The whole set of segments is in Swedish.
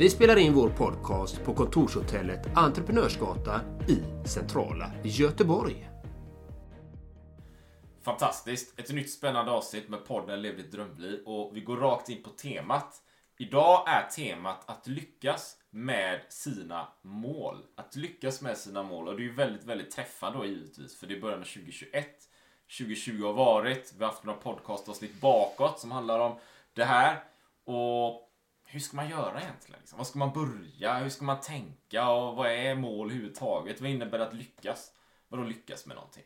Vi spelar in vår podcast på kontorshotellet Entreprenörsgata i centrala Göteborg. Fantastiskt! Ett nytt spännande avsnitt med podden Lev ditt drömliv och vi går rakt in på temat. Idag är temat att lyckas med sina mål. Att lyckas med sina mål och det är ju väldigt, väldigt träffande då givetvis för det är början av 2021. 2020 har varit, vi har haft några podcastavsnitt bakåt som handlar om det här och hur ska man göra egentligen? Liksom? Var ska man börja? Hur ska man tänka? Och vad är mål överhuvudtaget? Vad innebär det att lyckas? Vadå lyckas med någonting?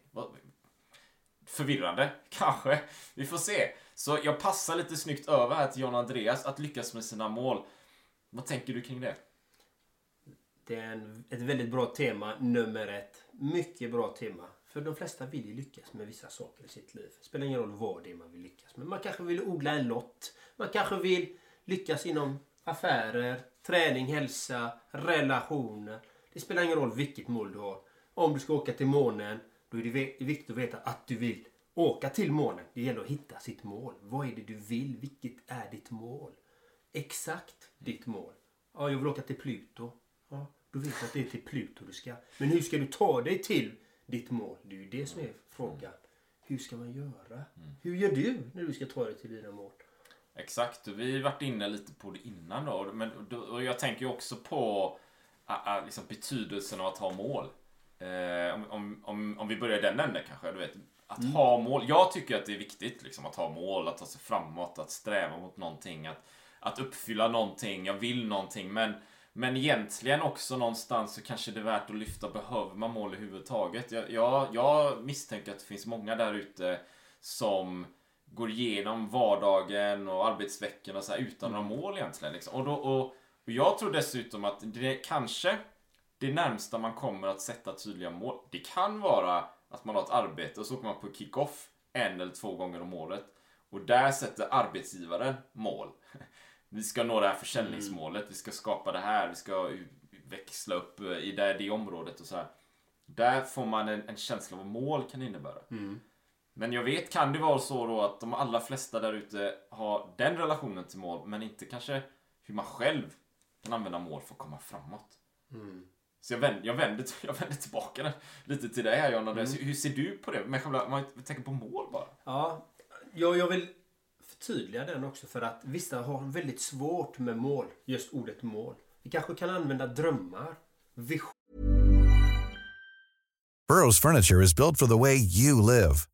Förvirrande, kanske. Vi får se. Så jag passar lite snyggt över här till John Andreas att lyckas med sina mål. Vad tänker du kring det? Det är en, ett väldigt bra tema, nummer ett. Mycket bra tema. För de flesta vill ju lyckas med vissa saker i sitt liv. Det spelar ingen roll vad det är man vill lyckas med. Man kanske vill odla en lott. Man kanske vill lyckas inom affärer, träning, hälsa, relationer. Det spelar ingen roll vilket mål du har. Om du ska åka till månen, då är det viktigt att veta att du vill åka till månen. Det gäller att hitta sitt mål. Vad är det du vill? Vilket är ditt mål? Exakt ditt mål. Ja, jag vill åka till Pluto. Ja, då vet du att det är till Pluto du ska. Men hur ska du ta dig till ditt mål? Det är ju det som är frågan. Hur ska man göra? Hur gör du när du ska ta dig till dina mål? Exakt, vi har varit inne lite på det innan då. Men, och jag tänker också på liksom betydelsen av att ha mål. Uh, om, om, om vi börjar den änden kanske. Du vet, att mm. ha mål. Jag tycker att det är viktigt liksom, att ha mål, att ta sig framåt, att sträva mot någonting. Att, att uppfylla någonting, jag vill någonting. Men, men egentligen också någonstans så kanske det är värt att lyfta, behöver man mål överhuvudtaget? Jag, jag, jag misstänker att det finns många där ute som går igenom vardagen och arbetsveckan och så här, utan mm. några mål egentligen. Liksom. Och, då, och, och jag tror dessutom att det kanske det närmsta man kommer att sätta tydliga mål. Det kan vara att man har ett arbete och så åker man på kick-off en eller två gånger om året. Och där sätter arbetsgivaren mål. Vi ska nå det här försäljningsmålet, mm. vi ska skapa det här, vi ska växla upp i det, det området och så här. Där får man en, en känsla av vad mål kan innebära. Mm. Men jag vet, kan det vara så då att de allra flesta där ute har den relationen till mål, men inte kanske hur man själv kan använda mål för att komma framåt. Mm. Så jag vänder, jag, vänder, jag vänder tillbaka lite till dig här Jonna. Mm. Hur ser du på det? Med själva, man tänker på mål bara. Ja, jag, jag vill förtydliga den också för att vissa har väldigt svårt med mål. Just ordet mål. Vi kanske kan använda drömmar, vision. Burrows furniture is built for the way you live.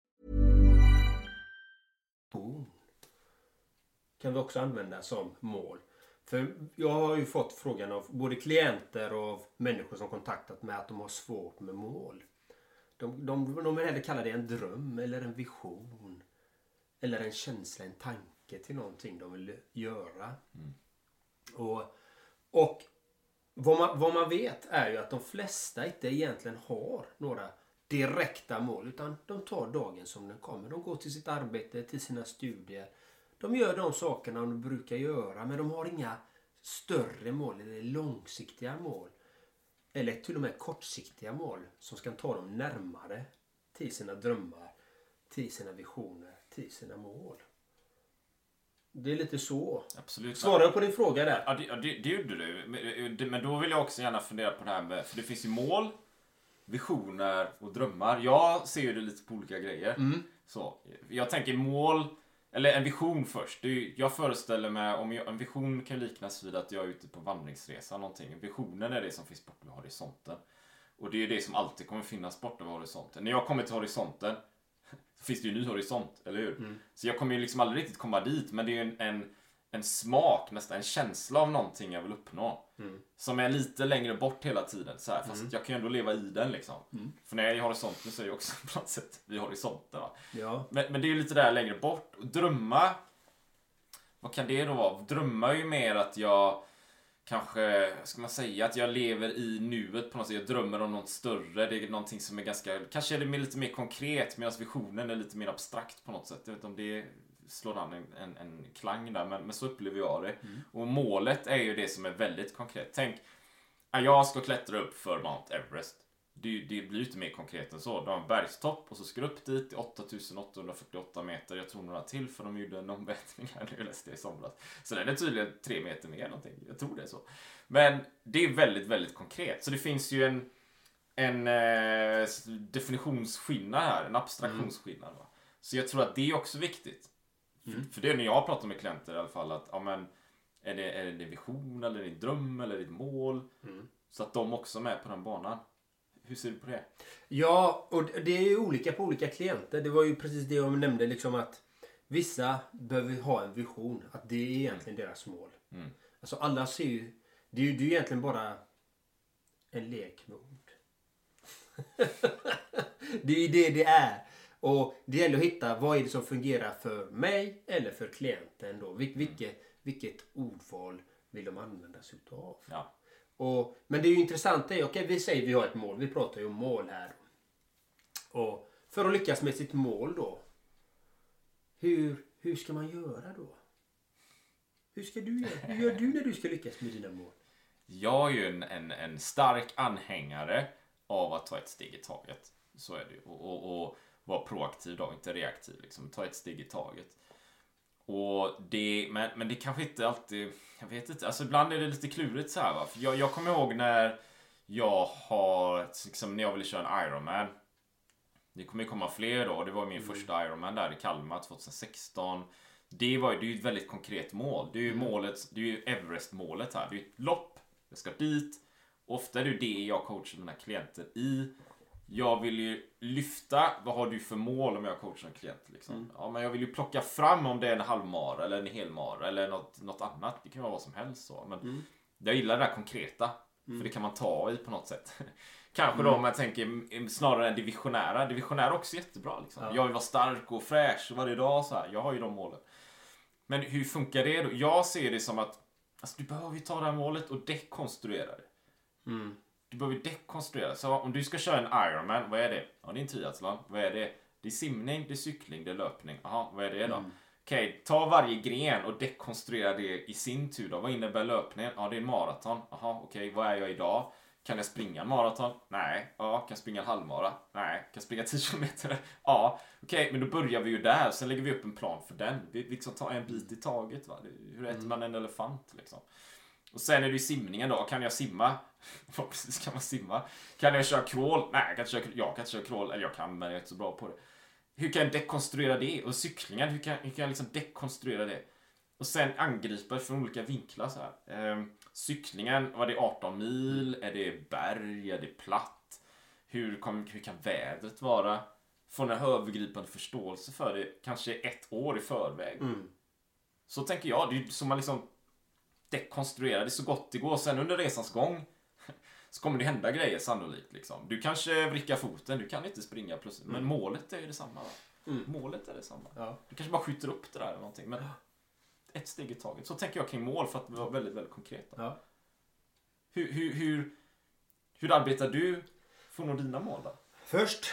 kan vi också använda som mål. För jag har ju fått frågan av både klienter och av människor som kontaktat mig att de har svårt med mål. De, de, de vill hellre kalla det en dröm eller en vision. eller en känsla, en tanke till någonting de vill göra. Och, och vad, man, vad man vet är ju att de flesta inte egentligen har några direkta mål utan de tar dagen som den kommer. De går till sitt arbete, till sina studier. De gör de sakerna de brukar göra men de har inga större mål eller långsiktiga mål. Eller till och med kortsiktiga mål som ska ta dem närmare till sina drömmar, till sina visioner, till sina mål. Det är lite så. Absolut. Svarar jag på din fråga där? Ja, det, det, det gjorde du. Men, eh, Men då vill jag också gärna fundera på det här med, för det finns ju mål, visioner och drömmar. Jag ser ju det lite på olika grejer. Så, jag tänker mål, eller en vision först. Ju- jag föreställer mig, om jag, en vision kan liknas vid att jag är ute på vandringsresa någonting. Visionen är det som finns bortom horisonten. Och det är det som alltid kommer finnas bortom horisonten. När jag kommer till horisonten så finns det ju en ny horisont, eller hur? Så jag kommer ju liksom aldrig riktigt komma dit, men det är ju en, en, en smak, nästan en känsla av någonting jag vill uppnå. Som är lite längre bort hela tiden, så här, fast jag kan ju ändå leva i den liksom. För när jag är i horisonten så är jag också på något sätt vid horisonten. Va? Ja. Men, men det är ju lite där längre bort. Och drömma, vad kan det då vara? Drömma är ju mer att jag kanske, ska man säga, att jag lever i nuet på något sätt. Jag drömmer om något större. Det är någonting som är ganska, kanske är det lite mer konkret medan visionen är lite mer abstrakt på något sätt. Jag vet inte om det slår an en, en, en klang där, men, men så upplever jag det. Och målet är ju det som är väldigt konkret. Tänk, ja, jag ska klättra upp för Mount Everest. Det, det blir ju inte mer konkret än så. Du har en bergstopp och så ska du upp dit till 8848 meter. Jag tror några till för de gjorde en omvätning här nu, jag läste det i somras. Så den är tydligen tre meter mer någonting. Jag tror det är så. Men det är väldigt, väldigt konkret. Så det finns ju en, en eh, definitionsskillnad här, en abstraktionsskillnad. Va? Så jag tror att det är också viktigt. För, för det är när jag pratar med klienter i alla fall att, ja men, är det, är det din vision eller din dröm eller ditt mål? Så att de också är med på den banan. Hur ser du på det? Ja, och det är ju olika på olika klienter. Det var ju precis det jag nämnde liksom att vissa behöver ha en vision. Att det är egentligen deras mål. Alltså alla ser ju... Det är ju det är egentligen bara en lek med ord. det är ju det det är. Och det gäller att hitta vad är det som fungerar för mig eller för klienten då. Vil, vilket, vilket ordval vill de använda sig utav? Ja. Och, men det är ju intressant, det är, okej vi säger vi har ett mål, vi pratar ju om mål här. Och för att lyckas med sitt mål då. Hur, hur ska man göra då? Hur ska du? Hur gör du när du ska lyckas med dina mål? Jag är ju en, en, en stark anhängare av att ta ett steg i taget. Så är det ju. Och, och, och vara proaktiv då, inte reaktiv. Liksom. Ta ett steg i taget. Och det, men, men det kanske inte alltid, jag vet inte, alltså ibland är det lite klurigt så här va. För jag, jag kommer ihåg när jag har, liksom när jag ville köra en Ironman. Det kommer ju komma fler då. Det var min första Ironman där i Kalmar 2016. Det var det är ju ett väldigt konkret mål. Det är ju målet, det är ju Everest-målet här. Det är ju ett lopp. Jag ska dit. Ofta är det ju det jag coachar mina klienter i. Jag vill ju lyfta, vad har du för mål om jag coachar en klient? Liksom? Ja, men jag vill ju plocka fram om det är en halvmara eller en helmara eller något, något annat. Det kan vara vad som helst. Så. Men Jag gillar det där konkreta. För det kan man ta i på något sätt. Kanske då om jag tänker mm, snarare än det visionära. Det visionära är också jättebra. Liksom. Jag vill vara stark och fräsch varje dag. Så här. Jag har ju de målen. Men hur funkar det då? Jag ser det som att alltså, du behöver ju ta det här målet och dekonstruera det. Du behöver dekonstruera. Så om du ska köra en Ironman, vad är det? Ja, det är en triathlon. Vad är det? Det är simning, det är cykling, det är löpning. Jaha, vad är det då? Okej, ta varje gren och dekonstruera det i sin tur då. Vad innebär löpningen? Ja, det är en maraton. Jaha, okej, vad är jag idag? Kan jag springa maraton? Nej. Ja, kan jag springa en halvmara? Nej. Kan jag springa 10 kilometer? Ja. Okej, men då börjar vi ju där. Sen lägger vi upp en plan för den. Vi liksom tar en bit i taget. Va? Hur äter man en elefant liksom? Och sen är det ju simningen då. Kan jag simma? Förhoppningsvis kan man simma. Kan jag köra crawl? Nej, jag kan inte köra, jag kan inte köra crawl. Eller jag kan, men jag är inte så bra på det. Hur kan jag dekonstruera det? Och cyklingen, hur kan, hur kan jag liksom dekonstruera det? Och sen angripa från olika vinklar så här. Ehm, cyklingen, var det 18 mil? Är det berg? Är det platt? Hur, kom, hur kan vädret vara? Få en övergripande förståelse för det, kanske ett år i förväg. Så tänker jag. Det är ju som man liksom dekonstruerar det så gott det går. Sen under resans gång så kommer det hända grejer sannolikt. Liksom. Du kanske vrickar foten, du kan inte springa plötsligt. Men målet är ju detsamma. Va? Målet är detsamma. Ja. Du kanske bara skjuter upp det där eller någonting. Men ett steg i taget. Så tänker jag kring mål för att vara väldigt, väldigt konkreta. Ja. Hur, hur, hur, hur arbetar du för att nå dina mål då? Först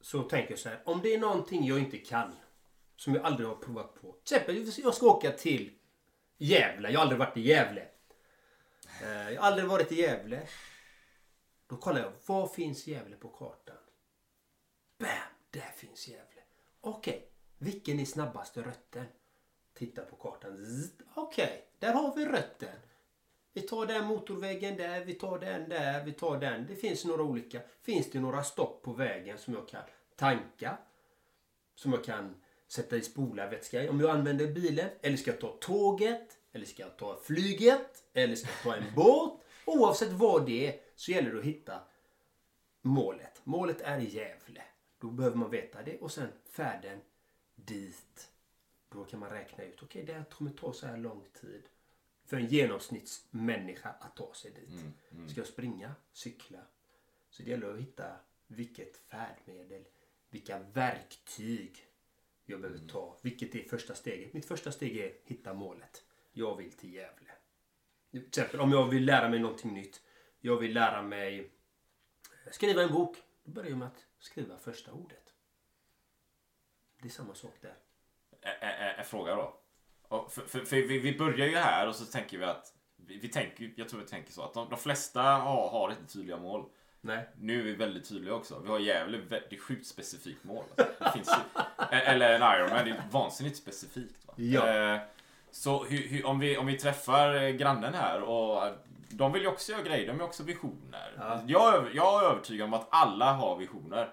så tänker jag så här. Om det är någonting jag inte kan. Som jag aldrig har provat på. Till exempel jag ska åka till Gävle. Jag har aldrig varit i Gävle. Eh, jag har aldrig varit i Gävle. Då kollar jag. Var finns Gävle på kartan? Bam! Där finns Gävle. Okej. Vilken är snabbaste rötten? Titta på kartan. Okej, Okej. Där har vi rötten. Vi tar den motorvägen där, vi tar den där, vi tar den. Det finns några olika. Finns det några stopp på vägen som jag kan tanka? Som jag kan sätta i spolarvätska om jag använder bilen? Eller ska jag ta tåget? Eller ska jag ta flyget? Eller ska jag ta en båt? Oavsett vad det är så gäller det att hitta målet. Målet är Gävle. Då behöver man veta det och sen färden dit. Då kan man räkna ut, okej det här kommer ta så här lång tid för en genomsnittsmänniska att ta sig dit. Ska jag springa, cykla? Så det gäller att hitta vilket färdmedel, vilka verktyg jag behöver ta. Vilket är första steget? Mitt första steg är hitta målet. Jag vill till Gävle. Till exempel om jag vill lära mig någonting nytt. Jag vill lära mig skriva en bok. Då börjar jag med att skriva första ordet. Det är samma sak där. En fråga då. För, för, för vi, vi börjar ju här och så tänker vi att vi, vi tänker, jag tror vi tänker så att de, de flesta har, har inte tydliga mål. Nej. Nu är vi väldigt tydliga också. Vi har Gävle, det är sjukt specifikt mål. Det finns eller en Ironman, det är vansinnigt specifikt. Va? Ja. Eh, så hur, hur, om, vi, om vi träffar eh, grannen här och eh, de vill ju också göra grejer, de har också visioner. Ja. Jag, jag är övertygad om att alla har visioner.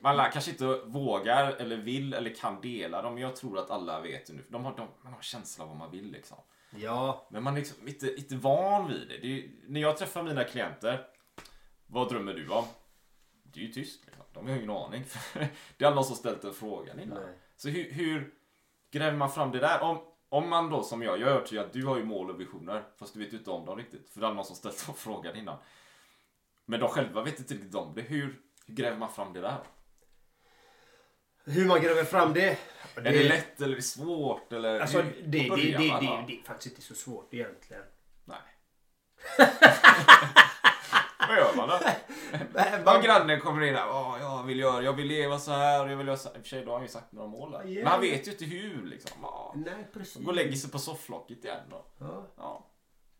Man kanske inte vågar eller vill eller kan dela dem, men jag tror att alla vet det nu. De har, de, man har känsla av vad man vill liksom. Ja. Men man är liksom inte, inte van vid det. det är, när jag träffar mina klienter, vad drömmer du om? Det är ju tyst. Liksom. De har ju ingen aning. det är alla som ställt den frågan innan. Nej. Så hur, hur gräver man fram det där? Om, om man då som jag, jag är övertygad att du har ju mål och visioner. Fast du vet ju inte om dem riktigt. För det är någon som ställt den frågan innan. Men de själva vet inte riktigt om det. Hur, hur gräver man fram det där? Hur man gräver fram det? Är det lätt eller är det svårt? Eller Alltså, det, det, det, det, det, det är faktiskt inte så svårt egentligen. Nej. Vad gör man då? Om grannen kommer in här, Åh, jag vill göra, jag vill leva så här och jag vill göra så här. I och för sig, då har han ju sagt några mål där. Ja. Men han vet ju inte hur liksom. Ja. Nej, precis. Gå och lägger sig på sofflocket igen då. Ja. Ja.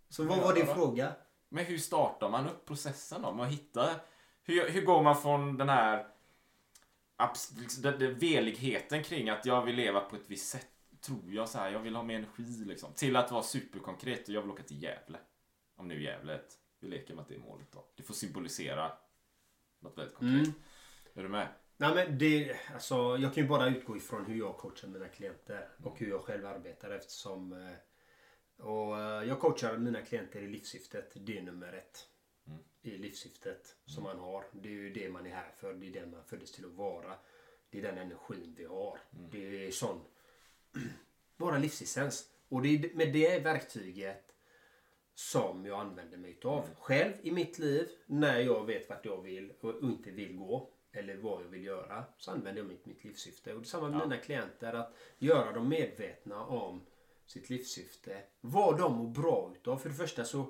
Så vad var din fråga? Men hur startar man upp processen då? Med att hitta... Hur, hur går man från den här... liksom, Den, den veligheten kring att jag vill leva på ett visst sätt. Tror jag så här, jag vill ha mer energi liksom. Till att vara superkonkret och jag vill åka till Gävle. Om nu Gävle Vi leker med att det är målet då. Det får symbolisera något väldigt konkret. Mm. Är du med? Nej, men det, alltså, jag kan ju bara utgå ifrån hur jag coachar mina klienter och hur jag själv arbetar eftersom eh, och eh, jag coachar mina klienter i livssyftet. Det är nummer ett. Mm. I livssyftet som man har. Det är ju det man är här för. Det är den man föddes till att vara. Det är den energin vi har. Mm. Det är sån vara livsessens. Och det är med det verktyget som jag använder mig utav. Mm. Själv i mitt liv, när jag vet vart jag vill och inte vill gå. Eller vad jag vill göra. Så använder jag mitt, mitt livssyfte. Och detsamma med Ja. mina klienter. Att göra dem medvetna om sitt livssyfte. Vad de mår bra utav. För det första så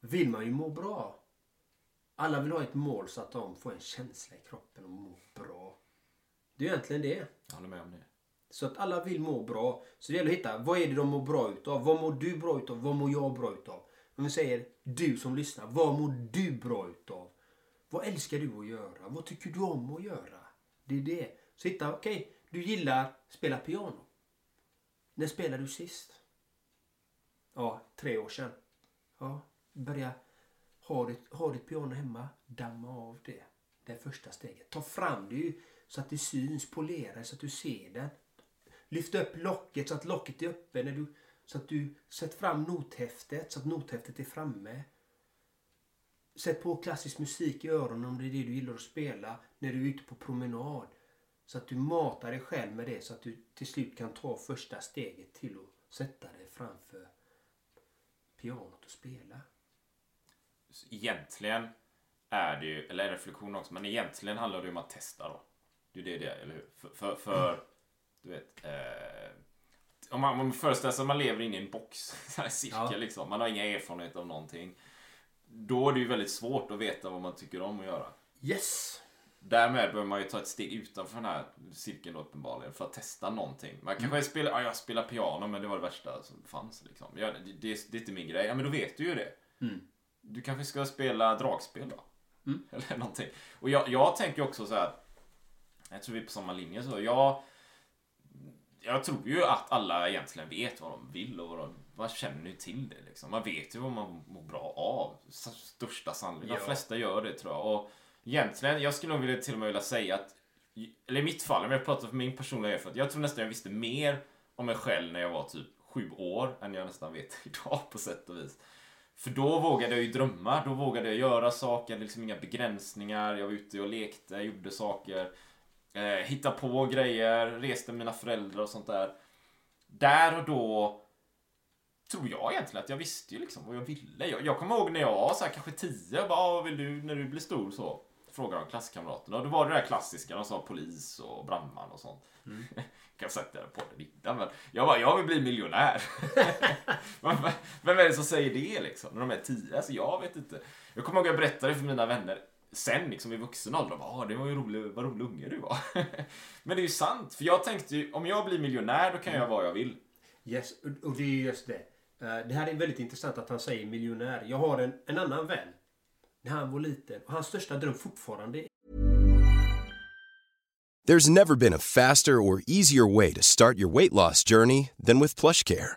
vill man ju må bra. Alla vill ha ett mål så att de får en känsla i kroppen och må bra. Det är egentligen det. Jag håller med om det. Så att alla vill må bra. Så det gäller att hitta vad är det de mår bra utav? Vad mår du bra utav? Vad mår jag bra utav? Om vi säger du som lyssnar. Vad mår du bra utav? Vad älskar du att göra? Vad tycker du om att göra? Det är det. Så hitta, okej, du gillar spela piano. När spelade du sist? Ja, tre år sedan. Ja, börja ha ditt, ha ditt piano hemma. Damma av det. Det är första steget. Ta fram det ju så att det syns. Polera det så att du ser det. Lyft upp locket så att locket är öppet. När du, så att du sätter fram nothäftet så att nothäftet är framme. Sätt på klassisk musik i öronen om det är det du gillar att spela när du är ute på promenad. Så att du matar dig själv med det så att du till slut kan ta första steget till att sätta dig framför pianot och spela. Så egentligen är det ju, eller en reflektion också, men egentligen handlar det ju om att testa då. Det är det det är, eller hur? För, för, för du vet. Eh, om man, man föreställer sig att man lever inne i en box, här cirkel Ja. liksom. Man har inga erfarenheter av någonting. Då är det ju väldigt svårt att veta vad man tycker om att göra. Yes. Därmed behöver man ju ta ett steg utanför den här cirkeln då uppenbarligen för att testa någonting. Man kanske spelar, ja jag spelar piano men det var det värsta som fanns liksom. Ja, det, det, det är inte min grej. Ja men då vet du ju det. Du kanske ska spela dragspel då? Eller någonting. Och jag, jag tänker också så här. Jag tror vi är på samma linje så. Jag, jag tror ju att alla egentligen vet vad de vill och vad de, man känner ju till det liksom. Man vet ju vad man mår bra av. Största sannolikhet. De Ja. flesta gör det tror jag. Och egentligen, jag skulle nog vilja, till och med vilja säga att, eller i mitt fall, om jag pratar för min personliga erfarenhet. Jag tror nästan jag visste mer om mig själv när jag var typ sju år än jag nästan vet idag på sätt och vis. För då vågade jag ju drömma, då vågade jag göra saker, liksom inga begränsningar. Jag var ute och lekte, gjorde saker. Eh, hitta på grejer, reste med mina föräldrar och sånt där. Där och då tror jag egentligen att jag visste ju liksom vad jag ville. Jag, jag kommer ihåg när jag var så här, kanske tio, bara, "Ah, vad vill du när du blir stor? Så frågade de klasskamraterna. Och då var det det där klassiska, de sa polis och brandman och sånt. kan jag ha sagt det på podden innan, men jag bara, jag vill bli miljonär. Vem är det som säger det liksom? När de är tio? Alltså jag vet inte. Jag kommer ihåg att jag berättade för mina vänner sen liksom i vuxen ålder. "Ah, det var ju rolig, vad rolig unge du var. Men det är ju sant. För jag tänkte ju, om jag blir miljonär då kan jag göra vad jag vill. Yes, och- det är ju just det. Eh, Det här är väldigt intressant att han säger miljonär. Jag har en, en annan vän. När han var liten. Och hans största dröm fortfarande There's never been a faster or easier way to start your weight loss journey than with PlushCare.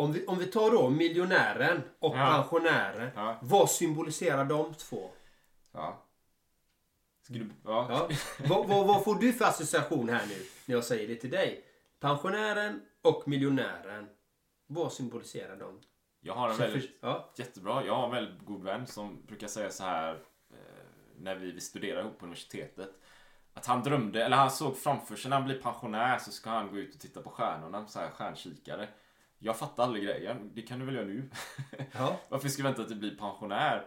Om, vi, om vi tar då miljonären och Ja. pensionären. Ja. Vad symboliserar de två? Ja. Du, ja. Ja. vad, vad, vad får du för association här nu när jag säger det till dig? Pensionären och miljonären. Vad symboliserar de? Jag har en väldigt ja. Jättebra. Jag har en väldigt god vän som brukar säga så här eh, när vi, vi studerar ihop på universitetet. Att han drömde, eller han såg framför sig när han blir pensionär så ska han gå ut och titta på stjärnorna, så här stjärnkikare. Jag fattar aldrig grejen. Det kan du väl göra nu? Ja. Varför ska vi vänta till bli pensionär?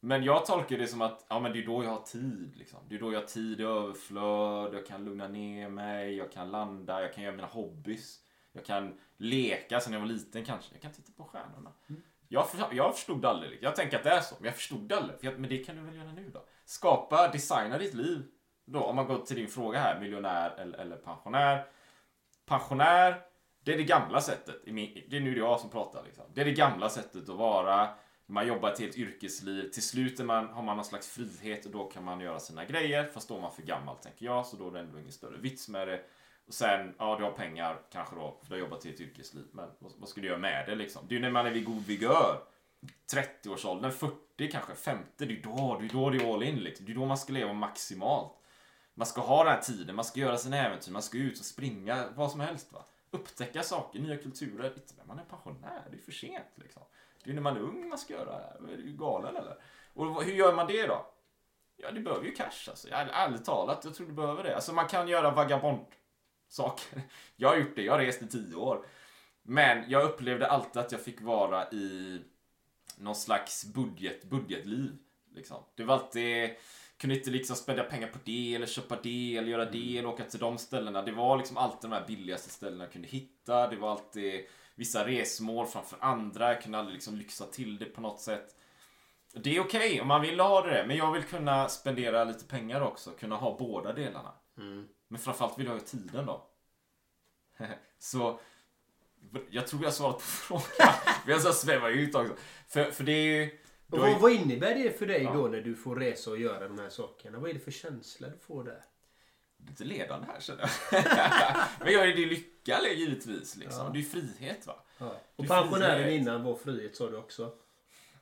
Men jag tolkar det som att ja, men det är då jag har tid. Liksom. Det är då jag har tid i överflöd. Jag kan lugna ner mig. Jag kan landa. Jag kan göra mina hobbys. Jag kan leka sen jag var liten kanske. Jag kan titta på stjärnorna. Jag, för, jag förstod aldrig. Jag tänker att det är så. Men jag förstod aldrig. För jag, men det kan du väl göra nu då? Skapa, designa ditt liv. Då, om man går till din fråga här. Miljonär eller, eller pensionär. Pensionär, det är det gamla sättet. Det är nu Det är nu jag som pratar. Liksom. Det är det gamla sättet att vara. Man jobbar ett helt yrkesliv. Till slut är man, har man någon slags frihet och då kan man göra sina grejer. Fast då är man för gammal tänker jag. Så då är det ändå ingen större vits med det. Och sen, ja du har pengar kanske då. För du har jobbat i ett yrkesliv. Men vad, vad ska du göra med det liksom? Det är ju när man är vid god vigör. 30-årsåldern, 40 kanske, 50. Det är ju då, det är då det är all in liksom. Det är då man ska leva maximalt. Man ska ha den här tiden, man ska göra sina äventyr, man ska ut och springa, vad som helst va. Upptäcka saker, nya kulturer. Inte när man är pensionär, det är för sent liksom. Det är när man är ung man ska göra det här. Är du galen eller? Och hur gör man det då? Ja, du behöver ju cash alltså. Ärligt, ärligt talat, jag tror du behöver det. Alltså man kan göra vagabond saker. Jag har gjort det, jag har rest i tio år. Men jag upplevde alltid att jag fick vara i någon slags budget, budgetliv. Liksom. Det var alltid, kunde inte liksom spendera pengar på det eller köpa det eller göra det eller åka till de ställena. Det var liksom alltid de här billigaste ställena jag kunde hitta. Det var alltid vissa resmål framför andra. Jag kunde aldrig liksom lyxa till det på något sätt. Det är okej om man vill ha det, men jag vill kunna spendera lite pengar också. Kunna ha båda delarna. Mm. Men framförallt vill jag ha tiden då. Så jag tror jag svarat på frågan. Men jag så svävar ut också. För, för det är ju... Och vad, vad innebär det för dig Ja. då när du får resa och göra de här sakerna? Vad är det för känsla du får där? lite ledande här känner jag. Men jag är det lycka givetvis. Liksom. Ja. Det är ju frihet va. Ja. Och pensionären frihet. innan var frihet sa du också.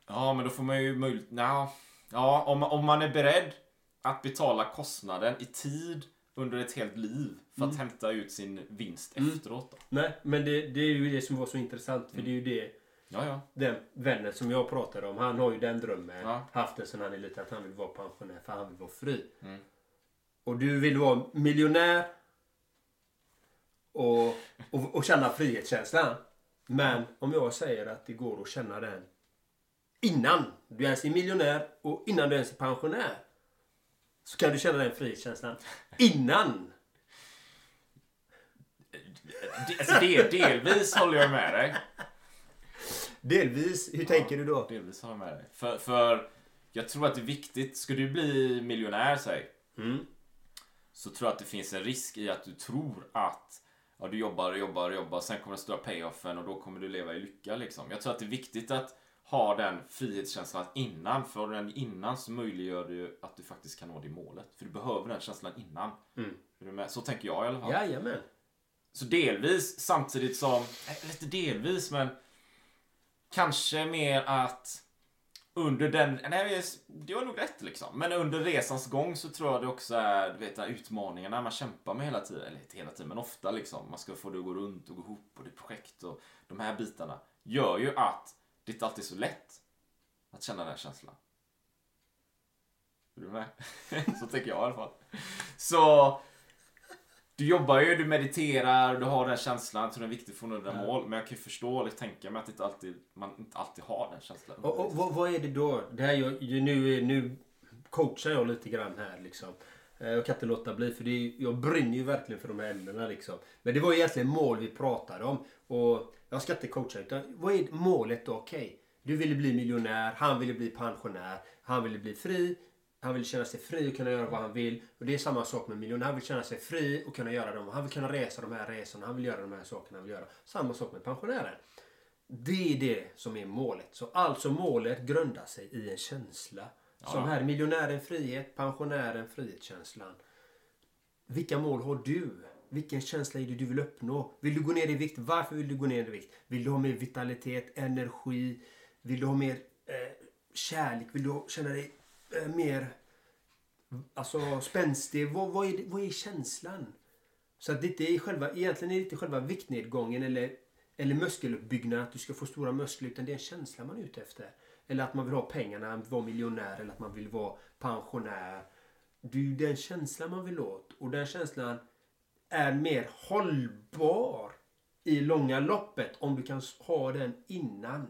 Ja, men då får man ju möjlighet... Nja. Ja, om, om man är beredd att betala kostnaden i tid under ett helt liv för att hämta ut sin vinst Mm. efteråt. Då. Nej, men det, det är ju det som var så intressant. För det är ju det Ja, ja. den vännen som jag pratade om, han har ju den drömmen. Ja. Haft den sedan han är liten, att han vill vara pensionär för han vill vara fri. Mm. Och du vill vara miljonär och, och, och känna frihetskänslan. Men om jag säger att det går att känna den innan du ens är miljonär och innan du ens är pensionär. Så kan du känna den frihetskänslan innan. Det, alltså det, delvis håller jag med dig. Delvis. Hur tänker du då? Delvis håller jag med dig. För, för jag tror att det är viktigt. Ska du bli miljonär, säg. Mm. Så tror jag att det finns en risk i att du tror att ja, du jobbar och jobbar och jobbar. Sen kommer den stora payoffen och då kommer du leva i lycka. Liksom. Jag tror att det är viktigt att ha den frihetskänslan innan. För den innan så möjliggör det ju att du faktiskt kan nå det målet. För du behöver den känslan innan. Mm. Du? Så tänker jag i alla fall. Jajamän. Så delvis samtidigt som, eh, lite delvis men kanske mer att under den, nej det var nog rätt liksom. Men under resans gång så tror jag det också är, du vet, de här utmaningarna man kämpar med hela tiden. Eller inte hela tiden, men ofta liksom. Man ska få det att gå runt och gå ihop och det är projekt och de här bitarna. Gör ju att det inte alltid är så lätt att känna den här känslan. Är du med? så tänker jag i alla fall. Så du jobbar ju, du mediterar, du har den känslan. Jag tror det är viktigt för att nå dina mål. Men jag kan ju förstå eller tänka mig att inte alltid, man inte alltid har den känslan. Och, och vad, vad är det då? Det här, jag, nu, nu coachar jag lite grann här liksom. Eh, Jag kan inte låta bli för det är, jag brinner ju verkligen för de här ämnena liksom. Men det var ju egentligen mål vi pratade om. Och jag ska inte coacha utan vad är målet då? Okej. Du ville bli miljonär, han ville bli pensionär, han ville bli fri. Han vill känna sig fri och kunna göra vad han vill. Och det är samma sak med miljonär. Han vill känna sig fri och kunna göra dem. Han vill kunna resa de här resorna. Han vill göra de här sakerna han vill göra. Samma sak med pensionären. Det är det som är målet. Så alltså målet grundar sig i en känsla. Som här miljonären frihet, pensionären frihetskänslan. Vilka mål har du? Vilken känsla är det du vill uppnå? Vill du gå ner i vikt? Varför vill du gå ner i vikt? Vill du ha mer vitalitet, energi? Vill du ha mer eh, kärlek? Vill du känna dig mer alltså, spänstig? Vad, vad, är, vad är känslan? Så att det inte är själva, egentligen är det inte själva viktnedgången eller, eller muskeluppbyggnad, att du ska få stora muskler, utan det är en känsla man är ute efter. Eller att man vill ha pengarna, vara miljonär eller att man vill vara pensionär. Det är ju den känslan man vill åt. Och den känslan är mer hållbar i långa loppet om du kan ha den innan.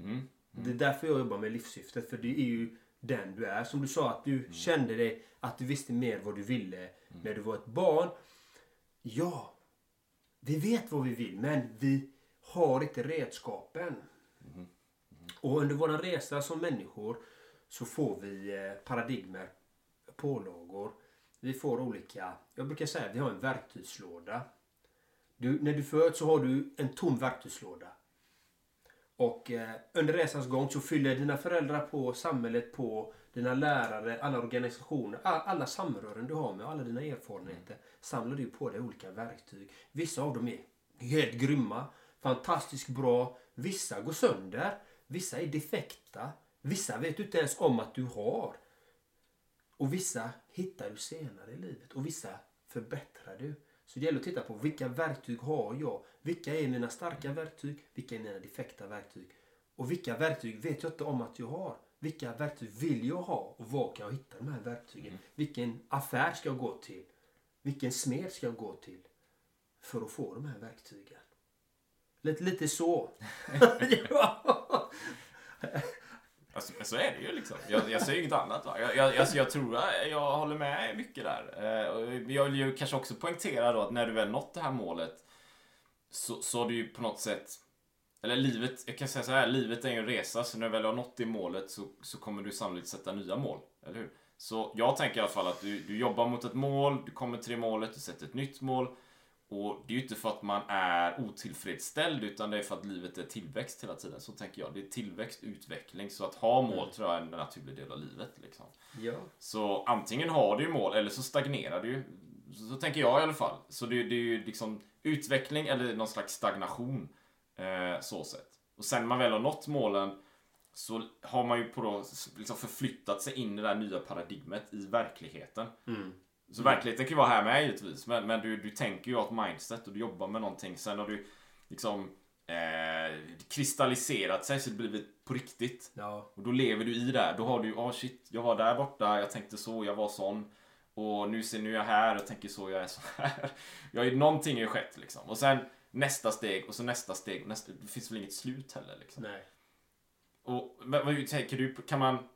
Mm. Det är därför jag jobbar med livssyftet. För det är ju den du är. Som du sa att du Mm. kände dig att du visste mer vad du ville när du var ett barn. Ja, vi vet vad vi vill men vi har inte redskapen. Mm-hmm. Och under vår resa som människor så får vi eh, paradigmer, pålagor. Vi får olika, jag brukar säga att vi har en verktygslåda. Du, när du föds så har du en tom verktygslåda. Och eh, under resans gång så fyller dina föräldrar på, samhället på, dina lärare, alla organisationer, all, alla samrören du har med, alla dina erfarenheter samlar du på dig olika verktyg. Vissa av dem är helt grymma, fantastiskt bra. Vissa går sönder, vissa är defekta, vissa vet du inte ens om att du har. Och vissa hittar du senare i livet och vissa förbättrar du. Så det gäller att titta på vilka verktyg har jag? Vilka är mina starka verktyg? Vilka är mina defekta verktyg? Och vilka verktyg vet jag inte om att jag har? Vilka verktyg vill jag ha? Och var kan jag hitta de här verktygen? Vilken affär ska jag gå till? Vilken smed ska jag gå till? För att få de här verktygen. Lite, lite så. Alltså, så är det ju liksom. Jag, jag säger inget annat. Va? Jag, jag, alltså, jag tror jag, jag håller med mycket där. Eh, jag vill ju kanske också poängtera då att när du väl nått det här målet så, så har du ju på något sätt eller livet, jag kan säga så här, livet är ju en resa så när du väl har nått det målet så, så kommer du sannolikt sätta nya mål. Eller hur? Så jag tänker i alla fall att du, du jobbar mot ett mål, du kommer till det målet, du sätter ett nytt mål. Och det är ju inte för att man är otillfredsställd utan det är för att livet är tillväxt hela tiden. Så tänker jag. Det är tillväxt, utveckling. Så att ha mål tror jag är en naturlig del av livet. Liksom. Ja. Så antingen har du ju mål eller så stagnerar du. Så, så tänker jag i alla fall. Så det, det är ju liksom utveckling eller någon slags stagnation. Eh, så sett. Och sen när man väl har nått målen så har man ju på då liksom förflyttat sig in i det här nya paradigmet i verkligheten. Så verkligheten kan ju vara här med givetvis. Men, men du, du tänker ju ha ett mindset och du jobbar med någonting. Sen har du liksom eh, kristalliserat sig så det blivit på riktigt. Ja. Och då lever du i det. Då har du, oh shit, jag var där borta, jag tänkte så, jag var sån. Och nu ser nu är jag här, jag tänker så, jag är så här. Jag någonting har ju skett liksom. Och sen nästa steg och så nästa steg. och Nästa, det finns väl inget slut heller liksom. Nej. Och vad tänker du? Kan man,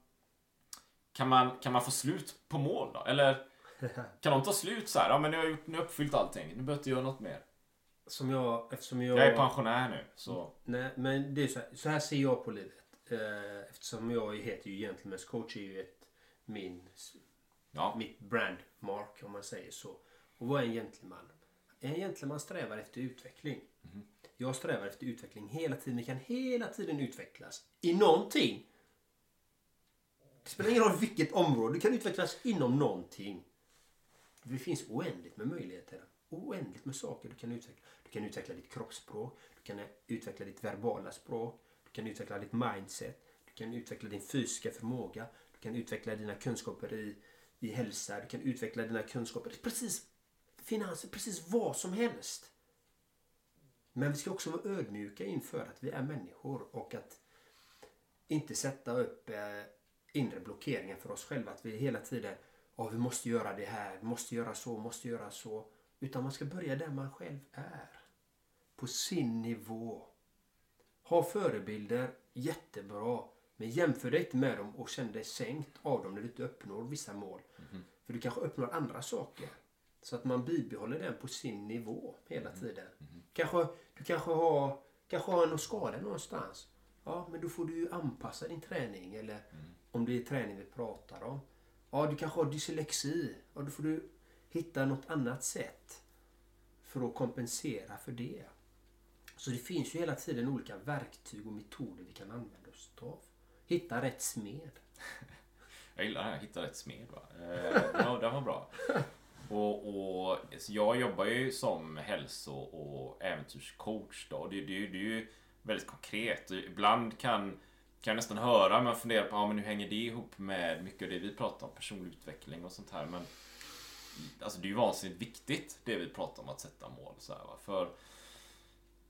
kan, man, kan man få slut på mål då? Eller kan de ta slut så här? Ja men nu har jag, gjort, nu har jag uppfyllt allting. Nu behöver jag inte göra något mer. Som jag, eftersom jag... Jag är pensionär nu. Så Nej, men det är så här, så här ser jag på livet. Eh, Eftersom jag heter ju Gentlemen's coach är ju ett, min, ja. mitt brandmark om man säger så. Och vad är en gentleman? En gentleman strävar efter utveckling. Jag strävar efter utveckling hela tiden. Vi kan hela tiden utvecklas i någonting. Det spelar ingen roll vilket område. Du kan utvecklas inom någonting. Det finns oändligt med möjligheter. Oändligt med saker du kan utveckla. Du kan utveckla ditt kroppsspråk. Du kan utveckla ditt verbala språk. Du kan utveckla ditt mindset. Du kan utveckla din fysiska förmåga. Du kan utveckla dina kunskaper i, i hälsa. Du kan utveckla dina kunskaper i precis finanser, precis vad som helst. Men vi ska också vara ödmjuka inför att vi är människor och att inte sätta upp eh, inre blockeringar för oss själva. Att vi hela tiden, ja vi måste göra det här, vi måste göra så, måste göra så. Utan man ska börja där man själv är. På sin nivå. Ha förebilder, jättebra. Men jämför dig inte med dem och känn dig sänkt av dem när du inte uppnår vissa mål. För du kanske uppnår andra saker. Så att man bibehåller den på sin nivå hela tiden. Kanske, du kanske har, kanske har någon skada någonstans. Ja, men då får du ju anpassa din träning. Eller om det är träning vi pratar om. Ja, du kanske har dyslexi. Ja, då får du hitta något annat sätt för att kompensera för det. Så det finns ju hela tiden olika verktyg och metoder vi kan använda oss av. Hitta rätt smed. Jag gillar det här, hitta rätt smed va. Eh, ja, det var bra. Och, och så jag jobbar ju som hälso och äventyrscoach då. Det, det, det är ju väldigt konkret. Ibland kan, kan jag nästan höra, men funderar på ja, men hur hänger det ihop med mycket av det vi pratar om, personlig utveckling och sånt här. Men alltså, det är ju vansinnigt viktigt det vi pratar om, att sätta mål. Så här, va? För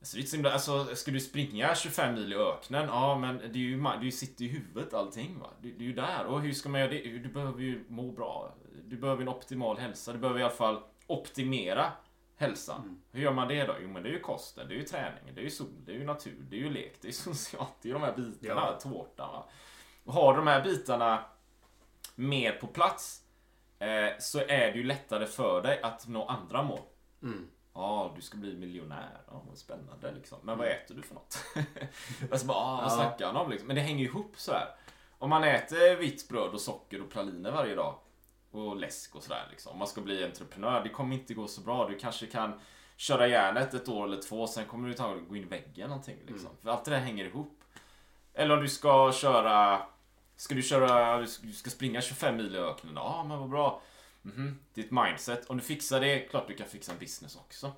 Alltså, det är så himla, alltså, ska du springa 25 mil i öknen? Ja, men det, är ju, det sitter i huvudet allting. Va? Det, det är ju där. Och hur ska man göra det? Du behöver ju må bra. Du behöver en optimal hälsa. Du behöver i alla fall optimera hälsan. Hur gör man det då? Jo, men det är ju kosten, det är ju träningen, det är ju sol, det är ju natur, det är ju lek, det är socialt. Det är ju de här bitarna, Ja. tårtan. Va? Och har de här bitarna mer på plats eh, så är det ju lättare för dig att nå andra mål. Ja, du ska bli miljonär. Ja, vad spännande liksom. Men vad äter du för något? alltså bara, ah, vad snackar han om liksom? Men det hänger ju ihop så här. Om man äter vitt bröd och socker och praliner varje dag och läsk och sådär liksom. Om man ska bli entreprenör, det kommer inte gå så bra. Du kanske kan köra järnet ett år eller två, sen kommer du ta gå in i väggen någonting liksom. För allt det där hänger ihop. Eller om du ska köra Ska du köra, du ska- springa 25 mil i öknen? Ja, men vad bra. Mhm, Ditt mindset. Om du fixar det, klart du kan fixa en business också.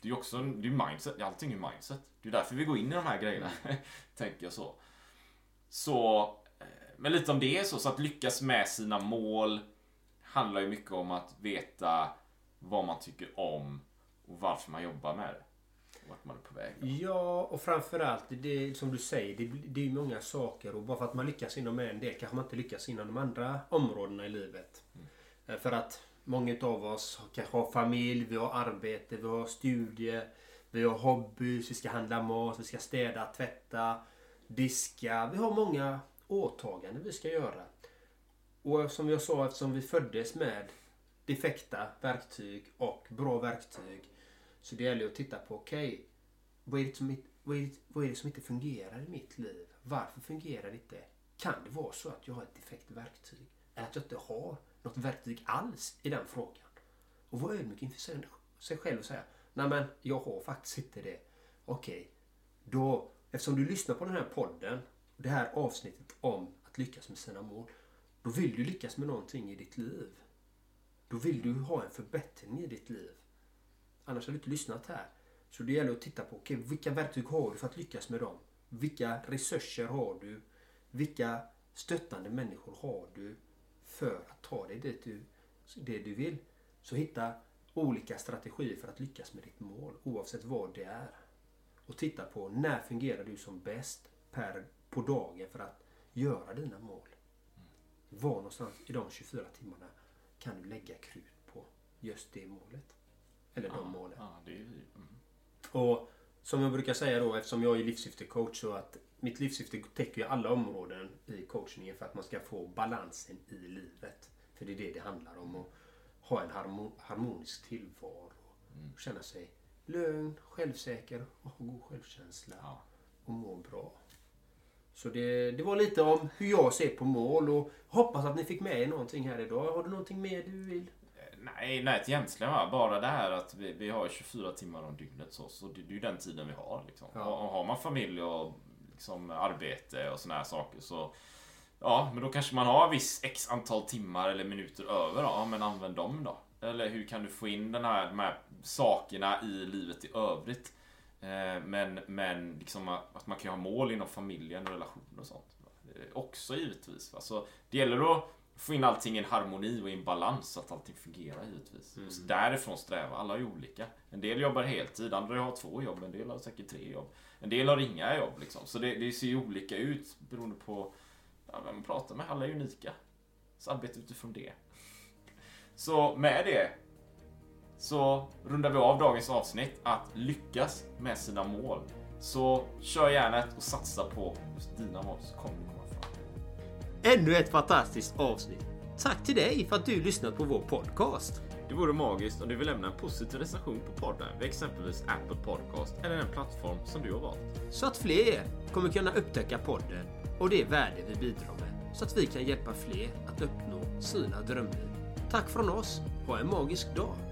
Det är ju också, det är mindset, allting är mindset. Det är därför vi går in i de här grejerna, tänker jag så. Så, eh, men lite om det är så, så att lyckas med sina mål handlar ju mycket om att veta vad man tycker om och varför man jobbar med det. Och vart man är på väg. Ja, och framförallt det som du säger, det, det är många saker och bara för att man lyckas inom en del kanske man inte lyckas inom de andra områdena i livet. Eh, För att många av oss kanske har familj, vi har arbete, vi har studier, vi har hobbys, vi ska handla mat, vi ska städa, tvätta, diska. Vi har många åtaganden vi ska göra. Och som jag sa, eftersom vi föddes med defekta verktyg och bra verktyg så det gäller att titta på, okej, vad är det som vad är, vad är det som inte fungerar i mitt liv? Varför fungerar det inte? Kan det vara så att jag har ett defekt verktyg? Eller att jag inte har något verktyg alls i den frågan? Och vara ödmjuk inför sig- själv och säga Nej men jag har faktiskt inte det. Okej, då eftersom du lyssnar på den här podden det här avsnittet om att lyckas med sina mål. Då vill du lyckas med någonting i ditt liv. Då vill du ha en förbättring i ditt liv. Annars har du inte lyssnat här. Så det gäller att titta på okay, vilka verktyg har du för att lyckas med dem. Vilka resurser har du? Vilka stöttande människor har du för att ta dig dit du, det du vill? Så hitta olika strategier för att lyckas med ditt mål oavsett vad det är. Och titta på när fungerar du som bäst per, på dagen för att göra dina mål. Var någonstans i de 24 timmarna kan du lägga krut på just det målet. Eller de målen. Ja, det är. Mm. Och som jag brukar säga då eftersom jag är livssyftecoach så att mitt livssyfte täcker ju alla områden i coachningen för att man ska få balansen i livet. För det är det det handlar om. Att ha en harmo- harmonisk tillvaro. Och känna sig lugn, självsäker och ha god självkänsla. Ja. Och må bra. Så det, det var lite om hur jag ser på mål och hoppas att ni fick med er någonting här idag. Har du någonting mer du vill? Nej, nej egentligen va? bara det här att vi, vi har 24 timmar om dygnet så, så det, det är ju den tiden vi har. Liksom. Ja. Och, och har man familj och liksom, arbete och såna här saker så Ja, men då kanske man har viss x antal timmar eller minuter över. då. Ja, men använd dem då. Eller hur kan du få in den här, de här sakerna i livet i övrigt? Eh, men men liksom att man kan ha mål inom familjen och relationer och sånt. Eh, Också givetvis. Alltså, det gäller att få in allting i en harmoni och i en balans så att allting fungerar givetvis. Och så därifrån sträva. Alla är olika. En del jobbar heltid, andra har två jobb, en del har säkert tre jobb. En del har inga jobb liksom. Så det, det ser ju olika ut beroende på ja, vem man pratar med. Alla är unika. Så arbeta utifrån det. Så med det så rundar vi av dagens avsnitt att lyckas med sina mål. Så kör järnet och satsa på just dina mål så kommer du komma fram. Ännu ett fantastiskt avsnitt. Tack till dig för att du lyssnat på vår podcast. Det vore magiskt om du vill lämna en positiv recension på podden vid exempelvis Apple Podcast eller den plattform som du har valt. Så att fler kommer kunna upptäcka podden och det värde vi bidrar med. Så att vi kan hjälpa fler att uppnå sina drömliv. Tack från oss. Ha en magisk dag.